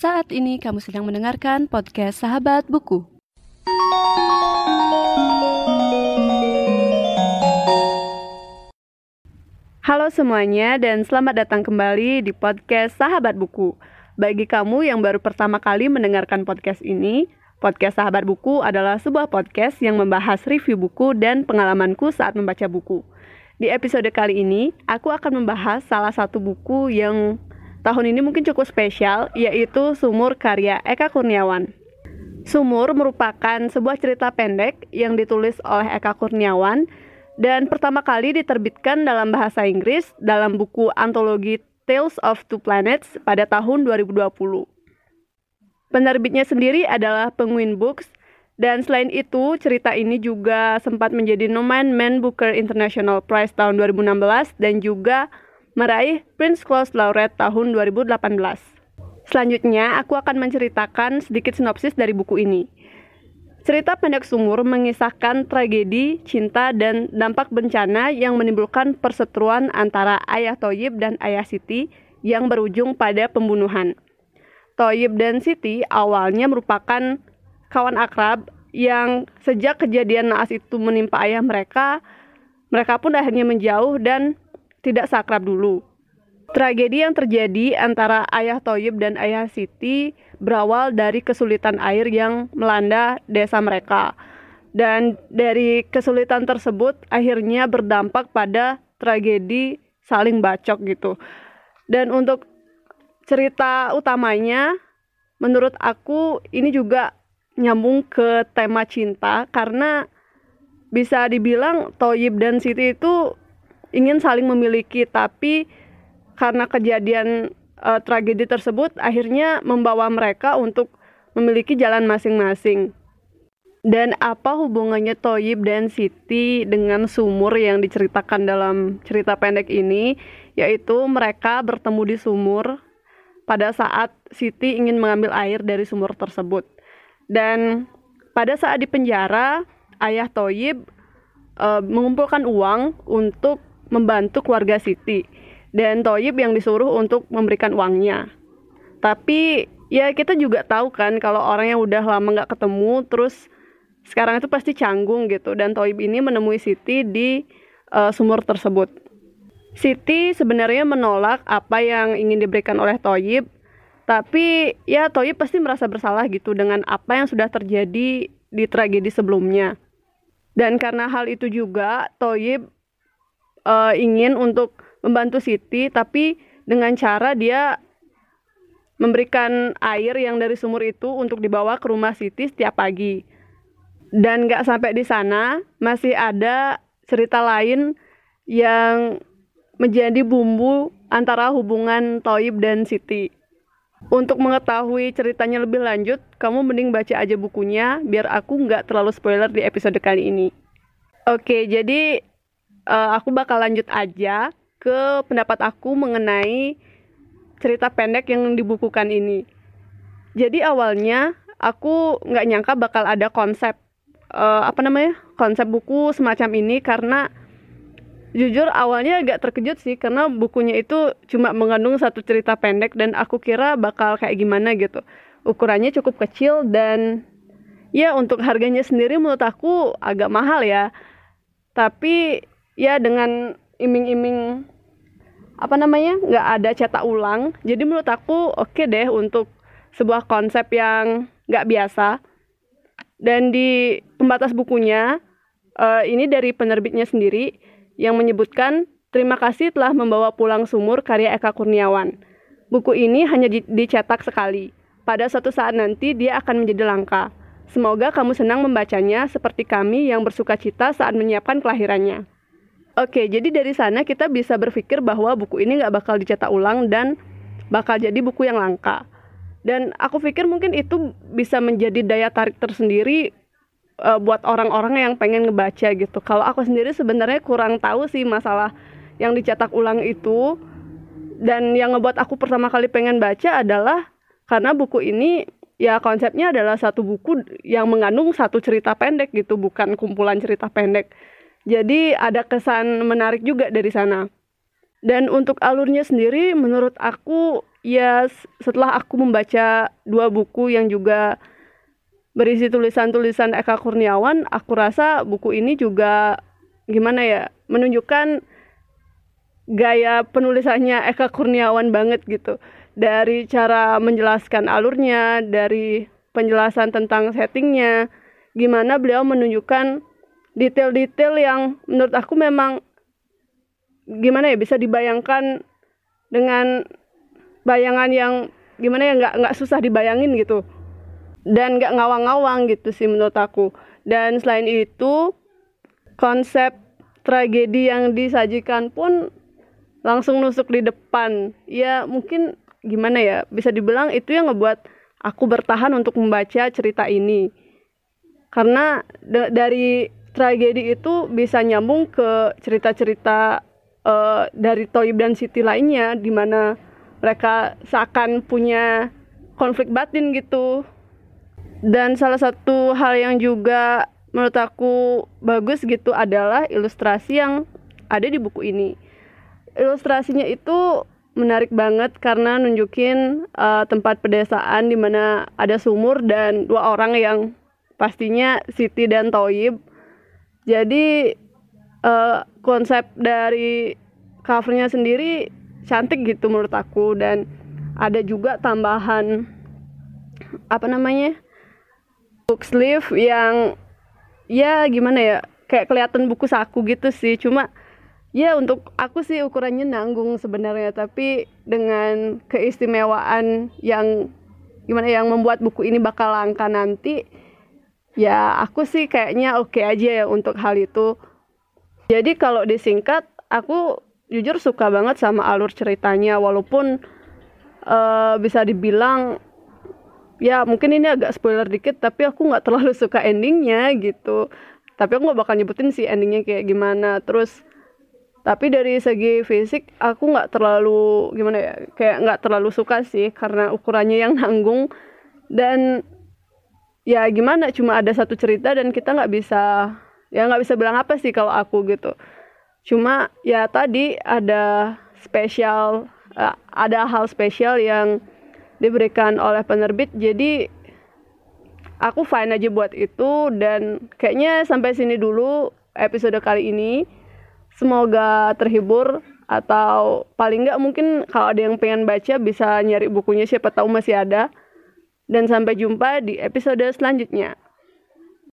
Saat ini kamu sedang mendengarkan podcast Sahabat Buku. Halo semuanya dan selamat datang kembali di podcast Sahabat Buku. Bagi kamu yang baru pertama kali mendengarkan podcast ini, podcast Sahabat Buku adalah sebuah podcast yang membahas review buku dan pengalamanku saat membaca buku. Di episode kali ini, aku akan membahas salah satu buku yang tahun ini mungkin cukup spesial, yaitu Sumur karya Eka Kurniawan. Sumur merupakan sebuah cerita pendek yang ditulis oleh Eka Kurniawan dan pertama kali diterbitkan dalam bahasa Inggris dalam buku antologi Tales of Two Planets pada tahun 2020. Penerbitnya sendiri adalah Penguin Books dan selain itu, cerita ini juga sempat menjadi nomen Man Booker International Prize tahun 2016 dan juga meraih Prince Claus Laureate tahun 2018. Selanjutnya, aku akan menceritakan sedikit sinopsis dari buku ini. Cerita pendek sumur mengisahkan tragedi, cinta, dan dampak bencana yang menimbulkan perseteruan antara Ayah Toyib dan Ayah Siti yang berujung pada pembunuhan. Toyib dan Siti awalnya merupakan kawan akrab yang sejak kejadian naas itu menimpa ayah mereka, mereka pun akhirnya menjauh dan tidak sakrab dulu. Tragedi yang terjadi antara ayah Toyib dan ayah Siti berawal dari kesulitan air yang melanda desa mereka. Dan dari kesulitan tersebut akhirnya berdampak pada tragedi saling bacok gitu. Dan untuk cerita utamanya menurut aku ini juga nyambung ke tema cinta karena bisa dibilang Toyib dan Siti itu ingin saling memiliki tapi karena kejadian uh, tragedi tersebut akhirnya membawa mereka untuk memiliki jalan masing-masing. Dan apa hubungannya Toyib dan Siti dengan sumur yang diceritakan dalam cerita pendek ini? Yaitu mereka bertemu di sumur pada saat Siti ingin mengambil air dari sumur tersebut. Dan pada saat di penjara, ayah Toyib uh, mengumpulkan uang untuk membantu keluarga Siti dan Toyib yang disuruh untuk memberikan uangnya. Tapi ya kita juga tahu kan kalau orang yang udah lama nggak ketemu terus sekarang itu pasti canggung gitu dan Toyib ini menemui Siti di uh, sumur tersebut. Siti sebenarnya menolak apa yang ingin diberikan oleh Toyib, tapi ya Toyib pasti merasa bersalah gitu dengan apa yang sudah terjadi di tragedi sebelumnya. Dan karena hal itu juga Toyib uh, ingin untuk membantu Siti tapi dengan cara dia memberikan air yang dari sumur itu untuk dibawa ke rumah Siti setiap pagi. Dan nggak sampai di sana, masih ada cerita lain yang menjadi bumbu antara hubungan Toib dan Siti. Untuk mengetahui ceritanya lebih lanjut, kamu mending baca aja bukunya biar aku nggak terlalu spoiler di episode kali ini. Oke, jadi uh, aku bakal lanjut aja ke pendapat aku mengenai cerita pendek yang dibukukan ini. Jadi awalnya aku nggak nyangka bakal ada konsep uh, apa namanya konsep buku semacam ini karena jujur awalnya agak terkejut sih karena bukunya itu cuma mengandung satu cerita pendek dan aku kira bakal kayak gimana gitu ukurannya cukup kecil dan ya untuk harganya sendiri menurut aku agak mahal ya tapi ya dengan iming-iming apa namanya nggak ada cetak ulang. Jadi menurut aku oke okay deh untuk sebuah konsep yang nggak biasa. Dan di pembatas bukunya uh, ini dari penerbitnya sendiri yang menyebutkan terima kasih telah membawa pulang sumur karya Eka Kurniawan. Buku ini hanya dicetak sekali. Pada suatu saat nanti dia akan menjadi langka. Semoga kamu senang membacanya seperti kami yang bersuka cita saat menyiapkan kelahirannya. Oke, jadi dari sana kita bisa berpikir bahwa buku ini nggak bakal dicetak ulang dan bakal jadi buku yang langka. Dan aku pikir mungkin itu bisa menjadi daya tarik tersendiri uh, buat orang-orang yang pengen ngebaca gitu. Kalau aku sendiri sebenarnya kurang tahu sih masalah yang dicetak ulang itu. Dan yang ngebuat aku pertama kali pengen baca adalah karena buku ini ya konsepnya adalah satu buku yang mengandung satu cerita pendek gitu, bukan kumpulan cerita pendek. Jadi ada kesan menarik juga dari sana. Dan untuk alurnya sendiri menurut aku ya setelah aku membaca dua buku yang juga berisi tulisan-tulisan Eka Kurniawan aku rasa buku ini juga gimana ya menunjukkan gaya penulisannya Eka Kurniawan banget gitu dari cara menjelaskan alurnya dari penjelasan tentang settingnya gimana beliau menunjukkan detail-detail yang menurut aku memang gimana ya bisa dibayangkan dengan bayangan yang gimana ya nggak nggak susah dibayangin gitu. Dan nggak ngawang-ngawang gitu sih menurut aku. Dan selain itu konsep tragedi yang disajikan pun langsung nusuk di depan. Ya mungkin gimana ya bisa dibilang itu yang ngebuat aku bertahan untuk membaca cerita ini. Karena dari tragedi itu bisa nyambung ke cerita-cerita uh, dari Toyib dan Siti lainnya di mana mereka seakan punya konflik batin gitu. Dan salah satu hal yang juga menurut aku bagus gitu adalah ilustrasi yang ada di buku ini. Ilustrasinya itu menarik banget karena nunjukin uh, tempat pedesaan di mana ada sumur dan dua orang yang pastinya Siti dan Toyib jadi uh, konsep dari covernya sendiri cantik gitu menurut aku. Dan ada juga tambahan apa namanya book sleeve yang ya gimana ya kayak kelihatan buku saku gitu sih. Cuma ya untuk aku sih ukurannya nanggung sebenarnya. Tapi dengan keistimewaan yang gimana yang membuat buku ini bakal langka nanti ya aku sih kayaknya oke okay aja ya untuk hal itu. Jadi kalau disingkat aku jujur suka banget sama alur ceritanya. Walaupun uh, bisa dibilang ya mungkin ini agak spoiler dikit tapi aku nggak terlalu suka endingnya gitu. Tapi aku nggak bakal nyebutin sih endingnya kayak gimana. Terus tapi dari segi fisik aku nggak terlalu gimana ya kayak nggak terlalu suka sih karena ukurannya yang nanggung. Dan ya gimana? Cuma ada satu cerita dan kita nggak bisa ya nggak bisa bilang apa sih kalau aku gitu. Cuma ya tadi ada spesial uh, ada hal spesial yang diberikan oleh penerbit. Jadi aku fine aja buat itu dan kayaknya sampai sini dulu episode kali ini. Semoga terhibur atau paling nggak mungkin kalau ada yang pengen baca bisa nyari bukunya. Siapa tahu masih ada dan sampai jumpa di episode selanjutnya.